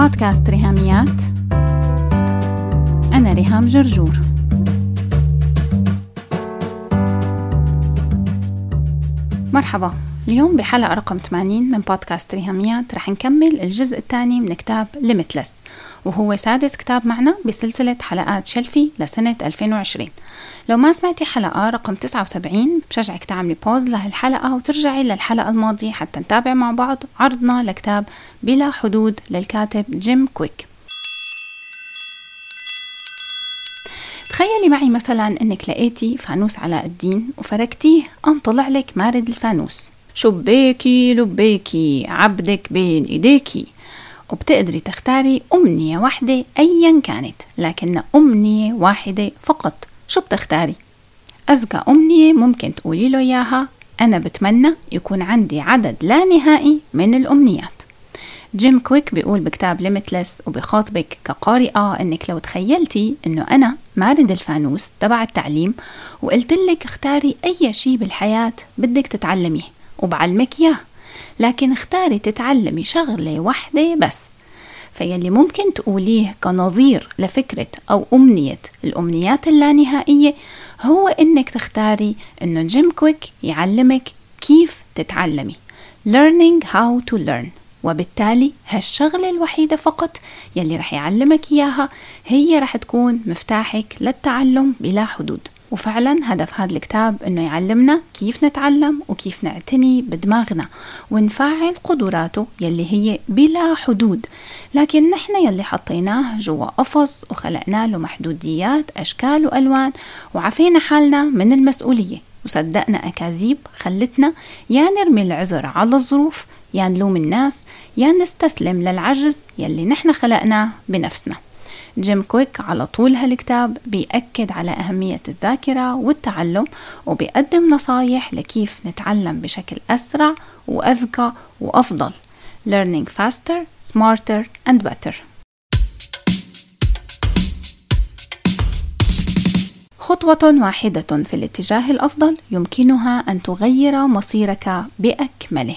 بودكاست ريهاميات. أنا ريهام جرجور. مرحبا. اليوم بحلقة رقم 80 من بودكاست ريهاميات. رح نكمل الجزء الثاني من كتاب Limitless وهو سادس كتاب معنا بسلسلة حلقات Shelfie لسنة 2020 لو ما سمعتي حلقة رقم 79 بشجعك تعملي pause لهالحلقة وترجعي للحلقة الماضية حتى نتابع مع بعض عرضنا لكتاب بلا حدود للكاتب جيم كويك. تخيلي معي مثلا إنك لقيتي فانوس علاء الدين وفركتيه قام طلع لك مارد الفانوس. شبيكي لبيكي عبدك بين إيديكي. وبتقدري تختاري أمنية واحدة أيا كانت لكن أمنية واحدة فقط. شو بتختاري؟ أذكى أمنية ممكن تقولي له إياها أنا بتمنى يكون عندي عدد لا نهائي من الأمنيات. جيم كويك بيقول بكتاب Limitless وبخاطبك كقارئة إنك لو تخيلتي إنه أنا مارد الفانوس تبع التعليم وقلت لك اختاري أي شيء بالحياة بدك تتعلميه وبعلمك إياه. لكن اختاري تتعلمي شغلة واحدة بس. فيلي ممكن تقوليه كنظير لفكرة أو أمنية. الأمنيات اللانهائية هو إنك تختاري إنه جيم كويك يعلمك كيف تتعلمي. Learning how to learn. وبالتالي هالشغلة الوحيدة فقط يلي رح يعلمك إياها هي رح تكون مفتاحك للتعلم بلا حدود. وفعلا هدف هذا الكتاب إنه يعلمنا كيف نتعلم وكيف نعتني بدماغنا ونفعل قدراته يلي هي بلا حدود. لكن نحن يلي حطيناه جوا قفص وخلقنا له محدوديات أشكال وألوان وعفينا حالنا من المسؤولية. وصدقنا أكاذيب خلتنا يا نرمي العذر على الظروف يا نلوم الناس يا نستسلم للعجز يلي نحن خلقناه بنفسنا. جيم كويك على طول هالكتاب بيأكد على أهمية الذاكرة والتعلم وبيقدم نصايح لكيف نتعلم بشكل أسرع وأذكى وأفضل. Learning faster, smarter and better. خطوة واحدة في الاتجاه الأفضل يمكنها أن تغير مصيرك بأكمله.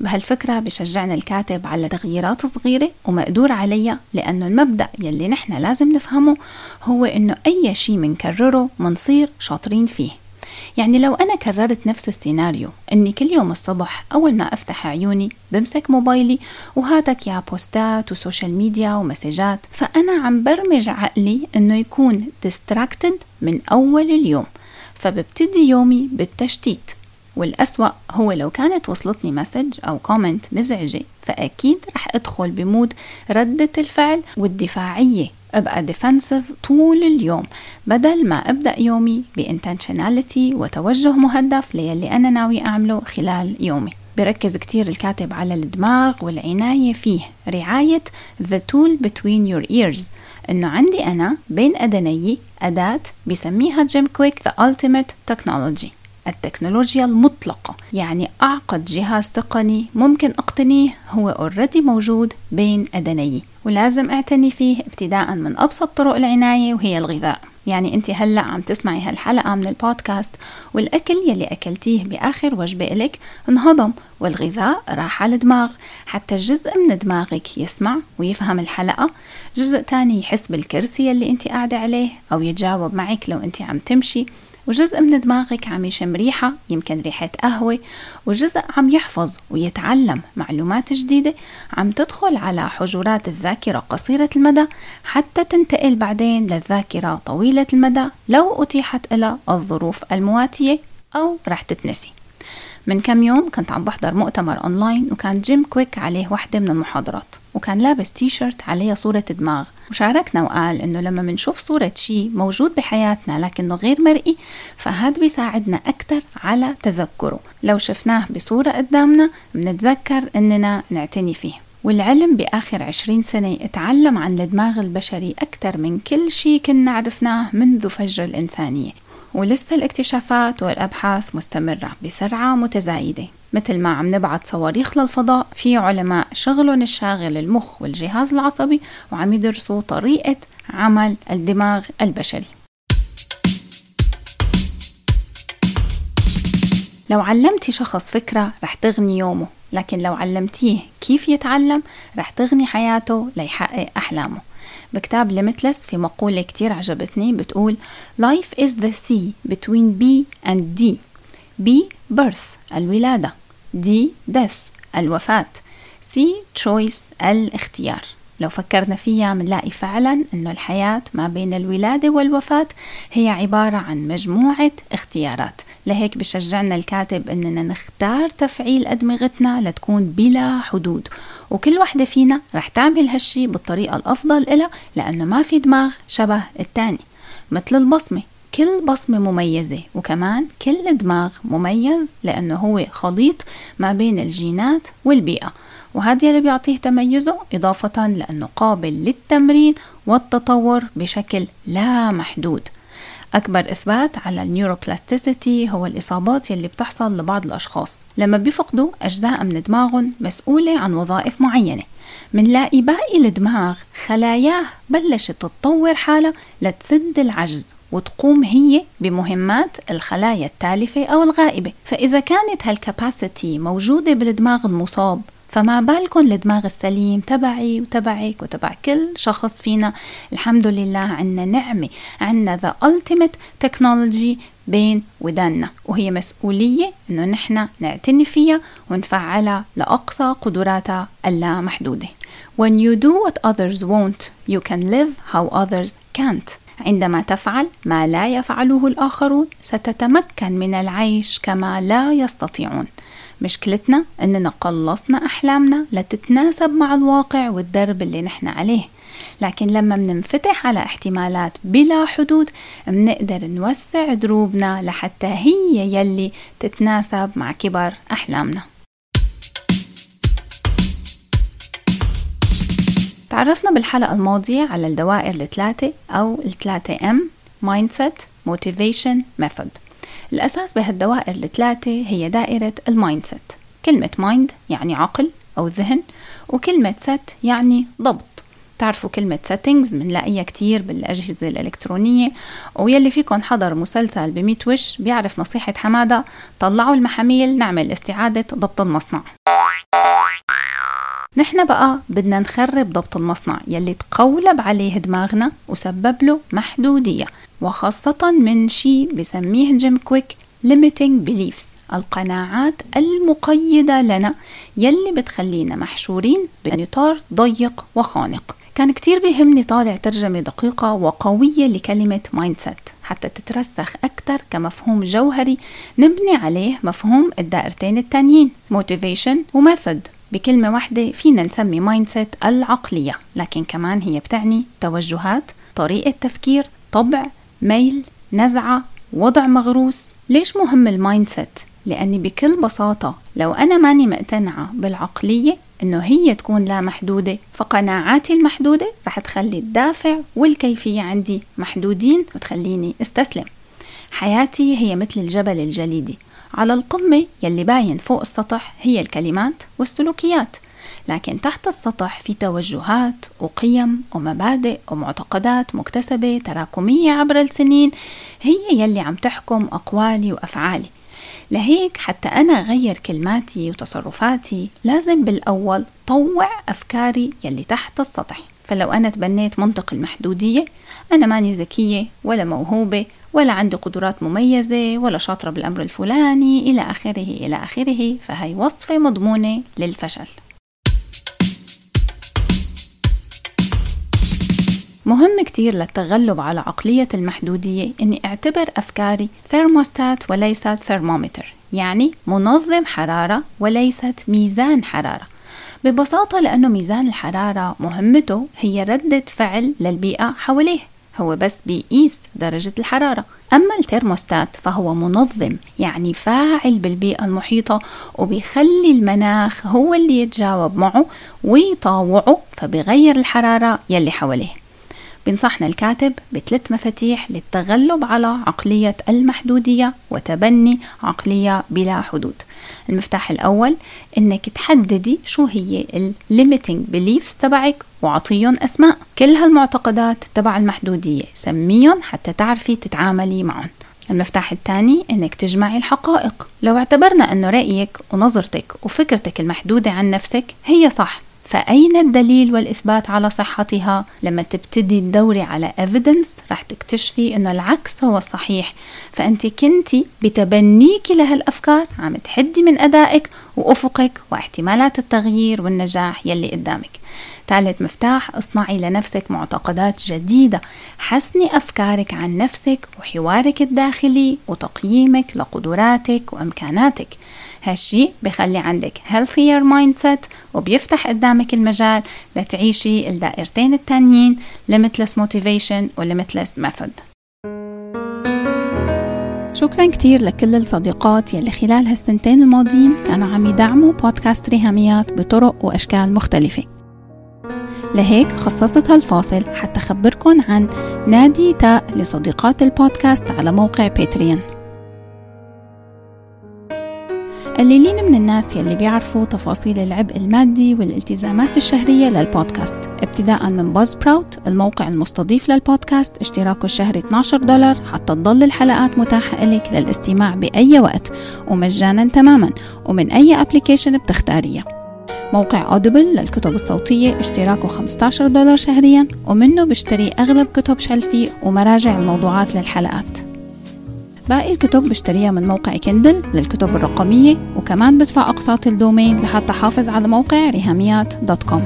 بهالفكرة بشجعنا الكاتب على تغييرات صغيرة ومقدور عليها لأنه المبدأ يلي نحن لازم نفهمه هو إنه أي شيء منكرره منصير شاطرين فيه. يعني لو أنا كررت نفس السيناريو إني كل يوم الصبح أول ما أفتح عيوني بمسك موبايلي وهاتك يا بوستات وسوشيال ميديا ومسجات فأنا عم برمج عقلي إنه يكون distracted من أول اليوم فببتدي يومي بالتشتيت. والأسوأ هو لو كانت وصلتني message أو comment مزعجة فأكيد رح أدخل ب mood ردة الفعل والدفاعية. أبقى defensive طول اليوم بدل ما أبدأ يومي ب intentionality وتوجه مهدف ليلي أنا ناوي أعمله خلال يومي. بركز كتير الكاتب على الدماغ والعناية فيه. رعاية the tool between your ears. إنه عندي أنا بين أذني أداة بسميها جيم كويك the ultimate technology. التكنولوجيا المطلقة يعني أعقد جهاز تقني ممكن أقتنيه هو already موجود بين أذني ولازم أعتني فيه ابتداء من أبسط طرق العناية وهي الغذاء. يعني أنت هلأ عم تسمعي هالحلقة من البودكاست والأكل يلي أكلتيه بآخر وجبة لك انهضم والغذاء راح على الدماغ حتى جزء من دماغك يسمع ويفهم الحلقة. جزء تاني يحس بالكرسي يلي أنت قاعدة عليه أو يتجاوب معك لو أنت عم تمشي. وجزء من دماغك عم يشم ريحة يمكن ريحة قهوة وجزء عم يحفظ ويتعلم معلومات جديدة عم تدخل على حجرات الذاكرة قصيرة المدى حتى تنتقل بعدين للذاكرة طويلة المدى لو أتيحت لها الظروف المواتية أو رح تتنسي. من كم يوم كنت عم بحضر مؤتمر أونلاين وكان جيم كويك عليه وحدة من المحاضرات وكان لابس تي شيرت عليها صورة دماغ وشاركنا وقال إنه لما منشوف صورة شيء موجود بحياتنا لكنه غير مرئي فهذا بيساعدنا أكثر على تذكره. لو شفناه بصورة قدامنا بنتذكر إننا نعتني فيه. والعلم بآخر عشرين سنة اتعلم عن الدماغ البشري أكثر من كل شيء كنا عرفناه منذ فجر الإنسانية. ولسه الاكتشافات والأبحاث مستمرة بسرعة متزايدة. مثل ما عم نبعث صواريخ للفضاء في علماء شغلهم الشاغل المخ والجهاز العصبي وعم يدرسوا طريقة عمل الدماغ البشري. لو علمتي شخص فكرة رح تغني يومه لكن لو علمتيه كيف يتعلم رح تغني حياته ليحقق أحلامه. بكتاب ليمتلس في مقولة كتير عجبتني بتقول Life is the sea between B and D. B birth الولادة D death الوفاة C choice الاختيار. لو فكرنا فيها بنلاقي فعلا إنه الحياة ما بين الولادة والوفاة هي عبارة عن مجموعة اختيارات. لهيك بشجعنا الكاتب إننا نختار تفعيل أدمغتنا لتكون بلا حدود. وكل وحدة فينا رح تعمل هالشي بالطريقة الأفضل إلها لأنه ما في دماغ شبه التاني. مثل البصمة كل بصمة مميزة وكمان كل دماغ مميز لأنه هو خليط ما بين الجينات والبيئة. وهذا اللي بيعطيه تميزه إضافة لأنه قابل للتمرين والتطور بشكل لا محدود. أكبر إثبات على النيوروبلاستيسيتي هو الإصابات يلي بتحصل لبعض الأشخاص. لما بيفقدوا أجزاء من دماغهم مسؤولة عن وظائف معينة. منلاقي باقي الدماغ خلاياه بلشت تطور حالها لتسد العجز وتقوم هي بمهمات الخلايا التالفة أو الغائبة. فإذا كانت هالكاباسيتي موجودة بالدماغ المصاب فما بالكم الدماغ السليم تبعي وتبعك وتبع كل شخص فينا. الحمد لله عنا نعمة عنا ذا ultimate technology بين وداننا وهي مسؤولية إنه نحن نعتني فيها ونفعلها لأقصى قدراتها اللامحدودة. When you do what others won't, you can live how others can't. عندما تفعل ما لا يفعله الآخرون ستتمكن من العيش كما لا يستطيعون. مشكلتنا إننا قلصنا أحلامنا لتتناسب مع الواقع والدرب اللي نحن عليه. لكن لما مننفتح على احتمالات بلا حدود منقدر نوسع دروبنا لحتى هي يلي تتناسب مع كبر أحلامنا. تعرفنا بالحلقة الماضية على الدوائر الثلاثة أو الثلاثة M Mindset Motivation Method. الأساس بهالدوائر الثلاثة هي دائرة ال mindset كلمة mind يعني عقل أو ذهن وكلمة set يعني ضبط. تعرفوا كلمة settings بنلاقيها كتير بالأجهزة الإلكترونية ويلي فيكم حضر مسلسل بمية وش بيعرف نصيحة حمادة طلعوا المحاميل نعمل استعادة ضبط المصنع. نحن بقى بدنا نخرب ضبط المصنع يلي تقولب عليه دماغنا وسبب له محدودية. وخاصة من شيء بسميه جيم كويك limiting beliefs القناعات المقيدة لنا يلي بتخلينا محشورين بإطار ضيق وخانق. كان كتير بيهمني طالع ترجمة دقيقة وقوية لكلمة set حتى تترسخ أكثر كمفهوم جوهري نبني عليه مفهوم الدائرتين التانيين motivation و method بكلمة واحدة فينا نسمي set العقلية لكن كمان هي بتعني توجهات طريقة تفكير طبع ميل نزعة وضع مغروس. ليش مهم ال mindset لأني بكل بساطة لو أنا ماني مقتنعة بالعقلية إنه هي تكون لا محدودة فقناعاتي المحدودة رح تخلي الدافع والكيفية عندي محدودين وتخليني استسلم. حياتي هي مثل الجبل الجليدي على القمة يلي باين فوق السطح هي الكلمات والسلوكيات. لكن تحت السطح في توجهات وقيم ومبادئ ومعتقدات مكتسبة تراكمية عبر السنين هي يلي عم تحكم أقوالي وأفعالي. لهيك حتى أنا أغير كلماتي وتصرفاتي لازم بالأول طوع أفكاري يلي تحت السطح. فلو أنا تبنيت منطق المحدودية أنا ماني ذكية ولا موهوبة ولا عندي قدرات مميزة ولا شاطرة بالأمر الفلاني إلى آخره إلى آخره فهي وصفة مضمونة للفشل. مهم كتير للتغلب على عقلية المحدودية إني أعتبر أفكاري ثيرموستات وليست ثرمومتر يعني منظم حرارة وليست ميزان حرارة. ببساطة لأنه ميزان الحرارة مهمته هي ردة فعل للبيئة حواليه هو بس بيقيس درجة الحرارة. أما الترموستات فهو منظم يعني فاعل بالبيئة المحيطة وبيخلي المناخ هو اللي يتجاوب معه ويطاوعه فبيغير الحرارة يلي حواليه. بنصحنا الكاتب بثلاث مفاتيح للتغلب على عقلية المحدودية وتبني عقلية بلا حدود. المفتاح الأول إنك تحددي شو هي limiting beliefs تبعك وعطيهم أسماء. كل هالمعتقدات تبع المحدودية سميهم حتى تعرفي تتعاملي معهم. المفتاح الثاني إنك تجمعي الحقائق. لو اعتبرنا إنه رأيك ونظرتك وفكرتك المحدودة عن نفسك هي صح. فأين الدليل والإثبات على صحتها؟ لما تبتدي تدوري على evidence رح تكتشفي إنه العكس هو الصحيح فأنت كنتي بتبنيك لهالأفكار عم تحدي من أدائك وأفقك واحتمالات التغيير والنجاح يلي قدامك. ثالث مفتاح اصنعي لنفسك معتقدات جديدة. حسني أفكارك عن نفسك وحوارك الداخلي وتقييمك لقدراتك وإمكاناتك. هالشي بخلي عندك healthier mindset وبيفتح قدامك المجال لتعيشي الدائرتين التانيين limitless motivation و limitless method. شكرا كتير لكل الصديقات يلي خلال هالسنتين الماضيين كانوا عم يدعموا بودكاست ريهاميات بطرق وأشكال مختلفة. لهيك خصصت هالفاصل حتى أخبركن عن نادي تاء لصديقات البودكاست على موقع باتريون قليلين من الناس يلي بيعرفوا تفاصيل العبء المادي والالتزامات الشهرية للبودكاست. ابتداء من باز براوت الموقع المستضيف للبودكاست. اشتراكه الشهري 12 دولار حتى تضل الحلقات متاحة لك للاستماع بأي وقت ومجانا تماما ومن أي application بتختاريه موقع أوديبل للكتب الصوتية اشتراكه 15 دولار شهريا ومنه بشتري أغلب كتب shelfie ومراجع الموضوعات للحلقات. باقي الكتب بشتريها من موقع كندل للكتب الرقمية وكمان بدفع أقساط ال domain لحتى أحافظ على موقع ريهاميات dot com.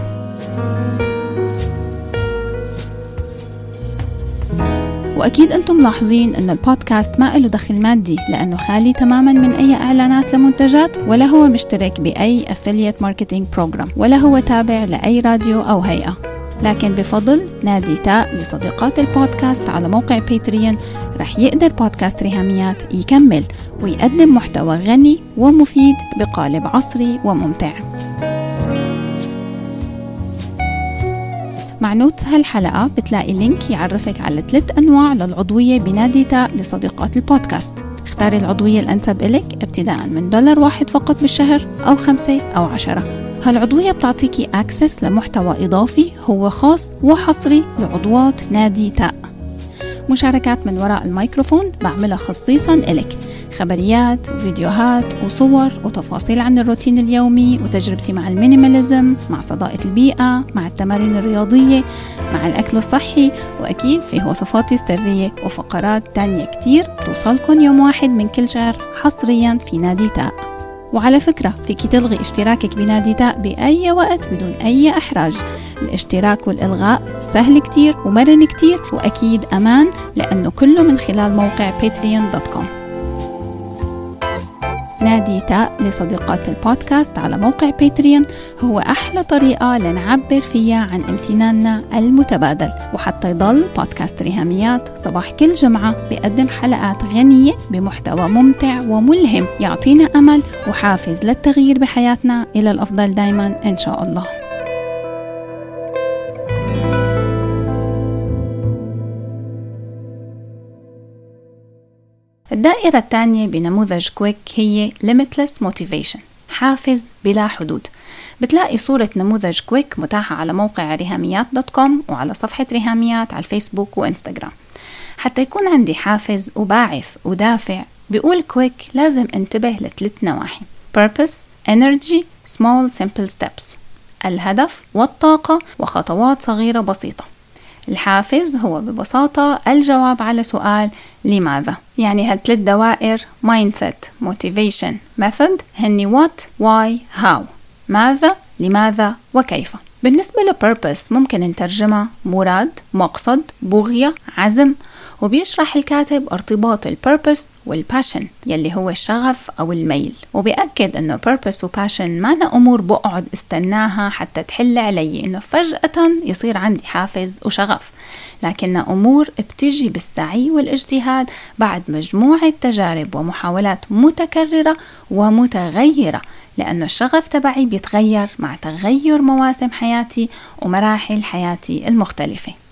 وأكيد أنتم ملاحظين أن البودكاست ما له دخل مادي لأنه خالي تماما من أي إعلانات لمنتجات ولا هو مشترك بأي affiliate marketing program ولا هو تابع لأي راديو أو هيئة. لكن بفضل نادي تاء لصديقات البودكاست على موقع باتريون رح يقدر بودكاست ريهاميات يكمل ويقدم محتوى غني ومفيد بقالب عصري وممتع. مع note هالحلقة بتلاقي link يعرفك على ثلاث أنواع للعضوية بنادي تاء لصديقات البودكاست. اختاري العضوية الأنسب إلك ابتداء من دولار واحد فقط بالشهر أو خمسة أو عشرة. هالعضوية بتعطيكي access لمحتوى إضافي هو خاص وحصري لعضوات نادي تاء مشاركات من وراء الميكروفون بعملها خصيصا إلك. خبريات فيديوهات وصور وتفاصيل عن الروتين اليومي وتجربتي مع ال minimalism مع صداقة البيئة مع التمارين الرياضية مع الأكل الصحي وأكيد في وصفاتي السرية وفقرات تانية كتير توصلكن يوم واحد من كل شهر حصريا في نادي تاء. وعلى فكرة فيك تلغي اشتراكك بنادي تاء بأي وقت بدون أي إحراج. الاشتراك والإلغاء سهل كتير ومرن كتير وأكيد أمان لأنه كله من خلال موقع patreon.com نادي تاء لصديقات البودكاست على موقع باتريون. هو أحلى طريقة لنعبر فيها عن امتناننا المتبادل. وحتى يضل بودكاست ريهاميات صباح كل جمعة بقدم حلقات غنية بمحتوى ممتع وملهم. يعطينا أمل وحافز للتغيير بحياتنا. إلى الأفضل دايما إن شاء الله. الدائرة الثانية بنموذج كويك هي Limitless Motivation حافز بلا حدود. بتلاقي صورة نموذج كويك متاحة على موقع ريهاميات dot com وعلى صفحة ريهاميات على الفيسبوك وإنستغرام. حتى يكون عندي حافز وباعث ودافع بيقول كويك لازم انتبه لثلاث نواحي. Purpose, Energy, Small Simple Steps. الهدف والطاقة وخطوات صغيرة بسيطة. الحافز هو ببساطة الجواب على سؤال لماذا؟ يعني هالثلاث دوائر mindset motivation method هني what why how ماذا؟ لماذا؟ وكيف؟ بالنسبة ل purpose ممكن نترجمها مراد مقصد بغية عزم وبيشرح الكاتب ارتباط ال purpose وال passion يلي هو الشغف أو الميل. وبيأكد أنه purpose و passion ما أنا أمور بقعد استناها حتى تحل علي أنه فجأة يصير عندي حافز وشغف. لكنها أمور بتجي بالسعي والاجتهاد بعد مجموعة تجارب ومحاولات متكررة ومتغيرة لأنه الشغف تبعي بيتغير مع تغير مواسم حياتي ومراحل حياتي المختلفة.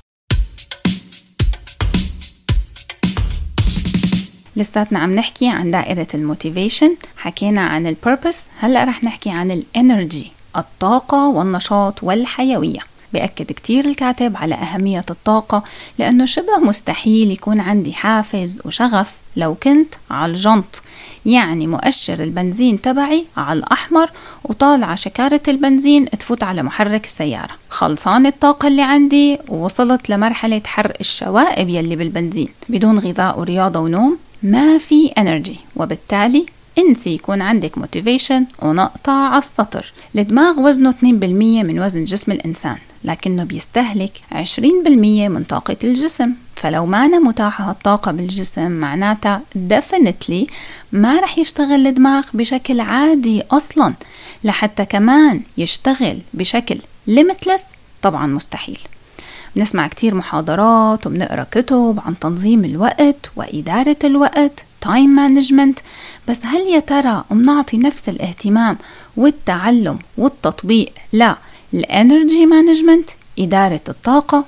لساتنا عم نحكي عن دائرة ال motivation حكينا عن ال purpose هلأ رح نحكي عن ال energy الطاقة والنشاط والحيوية. بأكد كتير الكاتب على أهمية الطاقة لأنه شبه مستحيل يكون عندي حافز وشغف لو كنت على الجنط. يعني مؤشر البنزين تبعي على الأحمر وطالعة شكارة البنزين تفوت على محرك السيارة. خلصان الطاقة اللي عندي ووصلت لمرحلة حرق الشوائب يلي بالبنزين بدون غذاء ورياضة ونوم. ما في energy وبالتالي انسي يكون عندك motivation ونقطة على السطر. الدماغ وزنه 2% من وزن جسم الإنسان لكنه بيستهلك 20% من طاقة الجسم. فلو ما أنا متاحة هالطاقة بالجسم معناتها definitely ما رح يشتغل الدماغ بشكل عادي أصلا. لحتى كمان يشتغل بشكل limitless طبعا مستحيل. بنسمع كتير محاضرات وبنقرأ كتب عن تنظيم الوقت وإدارة الوقت time management بس هل يا ترى بنعطي نفس الاهتمام والتعلم والتطبيق لل energy management إدارة الطاقة؟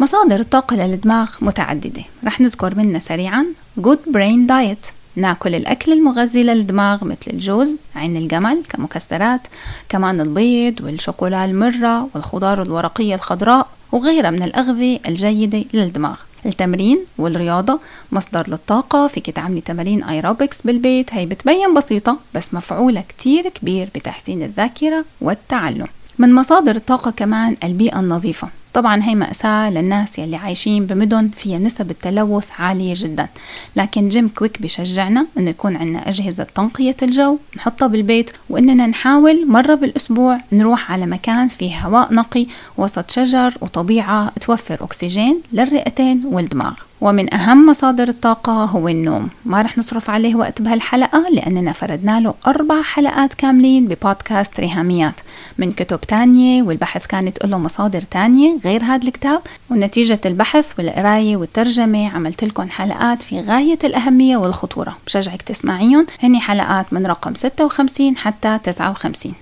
مصادر الطاقة للدماغ متعددة رح نذكر منها سريعا Good Brain Diet. ناكل الأكل المغذي للدماغ مثل الجوز عين الجمل كمكسرات كمان البيض والشوكولا المرة والخضار الورقية الخضراء وغيرها من الأغذية الجيدة للدماغ. التمرين والرياضة مصدر للطاقة فيك تعملي تمارين ايروبكس بالبيت هي بتبين بسيطة بس مفعولة كتير كبير بتحسين الذاكرة والتعلم. من مصادر الطاقة كمان البيئة النظيفة. طبعا هي مأساة للناس يلي عايشين بمدن فيها نسب التلوث عالية جدا. لكن جيم كويك بشجعنا إنه يكون عندنا أجهزة تنقية الجو نحطها بالبيت وإننا نحاول مرة بالأسبوع نروح على مكان فيه هواء نقي وسط شجر وطبيعة توفر أكسجين للرئتين والدماغ. ومن أهم مصادر الطاقة هو النوم. ما رح نصرف عليه وقت بهالحلقة لأننا فردنا له أربع حلقات كاملين ببودكاست ريهاميات. من كتب تانية والبحث كانت له مصادر تانية غير هذا الكتاب. ونتيجة البحث والقراية والترجمة عملت لكم حلقات في غاية الأهمية والخطورة. بشجعك تسمعيهم. هني حلقات من رقم 56 حتى 59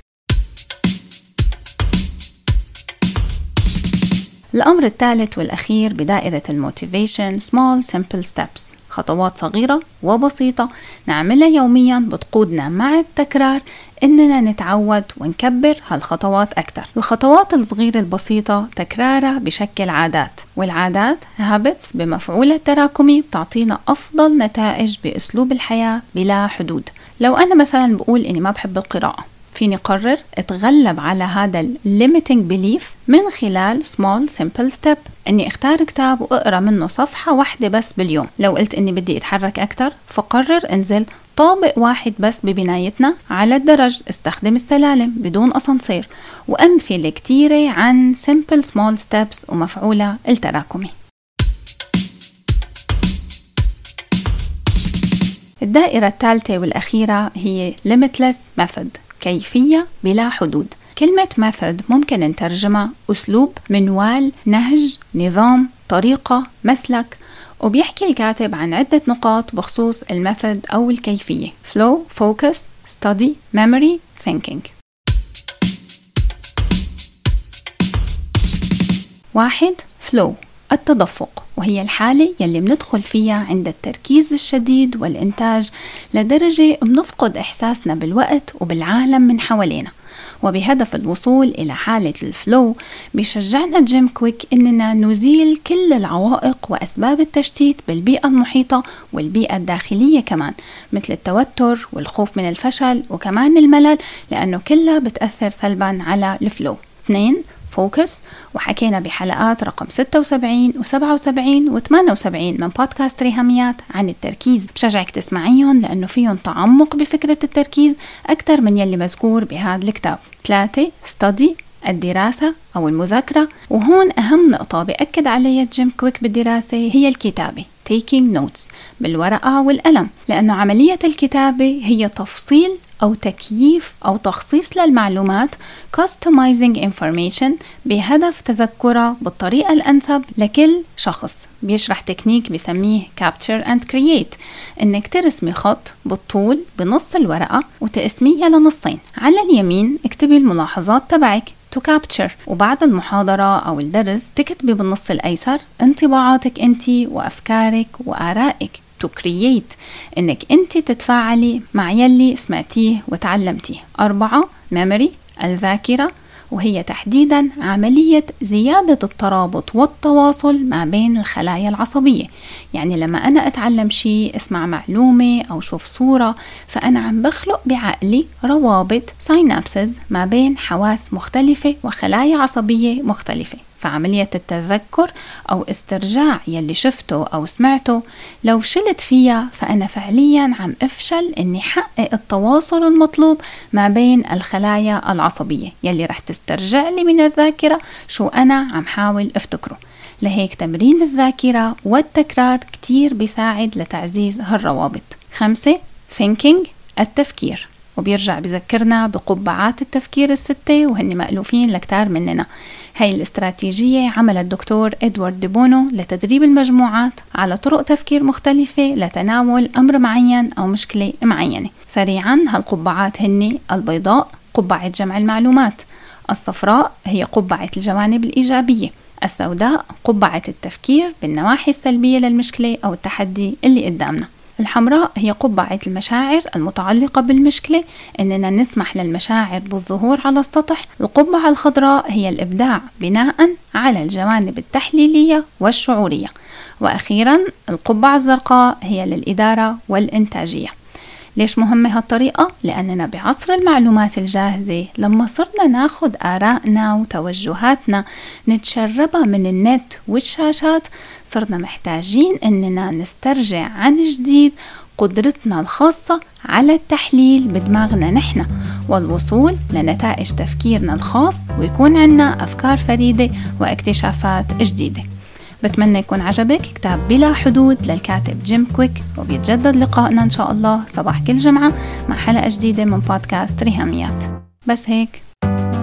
الأمر الثالث والأخير بدائرة الموتيفيشن small simple steps. خطوات صغيرة وبسيطة. نعملها يوميا بتقودنا مع التكرار. إننا نتعود ونكبر هالخطوات أكثر الخطوات الصغيرة البسيطة تكرارها بشكل عادات والعادات habits بمفعولها التراكمي بتعطينا أفضل نتائج بأسلوب الحياة بلا حدود. لو أنا مثلا بقول إني ما بحب القراءة فيني قرر أتغلب على هذا limiting belief من خلال small simple step. إني أختار كتاب وأقرأ منه صفحة واحدة بس باليوم. لو قلت إني بدي أتحرك أكثر فقرر أنزل طابق واحد بس ببنايتنا على الدرج. استخدم السلالم بدون أسانسير. وأمثلة كتيرة عن simple small steps ومفعولة التراكمي. الدائرة الثالثة والأخيرة هي limitless method. كيفية بلا حدود. كلمة method ممكن نترجمها أسلوب منوال نهج نظام طريقة مسلك وبيحكي الكاتب عن عدة نقاط بخصوص الميثود أو الكيفية. Flow, focus, study, memory, thinking. واحد flow. التدفق وهي الحالة يلي بندخل فيها عند التركيز الشديد والإنتاج لدرجة بنفقد إحساسنا بالوقت وبالعالم من حوالينا. وبهدف الوصول إلى حالة الفلو بشجعنا جيم كويك إننا نزيل كل العوائق وأسباب التشتيت بالبيئة المحيطة والبيئة الداخلية كمان مثل التوتر والخوف من الفشل وكمان الملل لأنه كلها بتأثر سلبا على ال flow. اثنين focus وحكينا بحلقات رقم 76 و77 و78 من بودكاست ريهاميات عن التركيز. بشجعك تسمعيهم لأنه فيهم تعمق بفكرة التركيز أكثر من يلي مذكور بهذا الكتاب. ثلاثة study الدراسة أو المذاكرة. وهون أهم نقطة بأكد عليها جيم كويك بالدراسة هي الكتابة taking notes بالورقة والقلم. لأنه عملية الكتابة هي تفصيل أو تكييف أو تخصيص للمعلومات customizing information بهدف تذكرها بالطريقة الأنسب لكل شخص. بيشرح تكنيك بسميه capture and create إنك ترسمي خط بالطول بنص الورقة وتقسميها لنصين. على اليمين اكتبي الملاحظات تبعك to capture وبعد المحاضرة أو الدرس تكتبي بالنص الأيسر انطباعاتك أنت وأفكارك وآرائك. To create إنك أنت تتفاعلي مع يلي سمعتيه وتعلمتيه. أربعة memory الذاكرة وهي تحديدا عملية زيادة الترابط والتواصل ما بين الخلايا العصبية. يعني لما أنا أتعلم شيء أسمع معلومة أو شوف صورة فأنا عم بخلق بعقلي روابط ساينابسز ما بين حواس مختلفة وخلايا عصبية مختلفة. فعملية التذكر أو استرجاع يلي شفته أو سمعته لو شلت فيها فأنا فعليا عم أفشل إني حقق التواصل المطلوب ما بين الخلايا العصبية يلي رح تسترجع لي من الذاكرة شو أنا عم حاول أفتكره. لهيك تمرين الذاكرة والتكرار كتير بيساعد لتعزيز هالروابط. خمسة thinking التفكير. وبيرجع بذكرنا بقبعات التفكير الستة وهن مألوفين لكتار مننا. هاي الاستراتيجية عمل الدكتور إدوارد ديبونو لتدريب المجموعات على طرق تفكير مختلفة لتناول أمر معين أو مشكلة معينة. سريعا هالقبعات هن البيضاء قبعة جمع المعلومات. الصفراء هي قبعة الجوانب الإيجابية. السوداء قبعة التفكير بالنواحي السلبية للمشكلة أو التحدي اللي قدامنا. الحمراء هي قبعة المشاعر المتعلقة بالمشكلة. إننا نسمح للمشاعر بالظهور على السطح. القبعة الخضراء هي الإبداع بناء على الجوانب التحليلية والشعورية. وأخيرا القبعة الزرقاء هي للإدارة والإنتاجية. ليش مهمة هالطريقة؟ لأننا بعصر المعلومات الجاهزة لما صرنا ناخد آرائنا وتوجهاتنا نتشربها من النت والشاشات صرنا محتاجين إننا نسترجع عن جديد قدرتنا الخاصة على التحليل بدماغنا نحن والوصول لنتائج تفكيرنا الخاص ويكون عنا أفكار فريدة واكتشافات جديدة. بتمنى يكون عجبك كتاب بلا حدود للكاتب جيم كويك وبيتجدد لقائنا إن شاء الله صباح كل جمعة مع حلقة جديدة من بودكاست ريهاميات. بس هيك.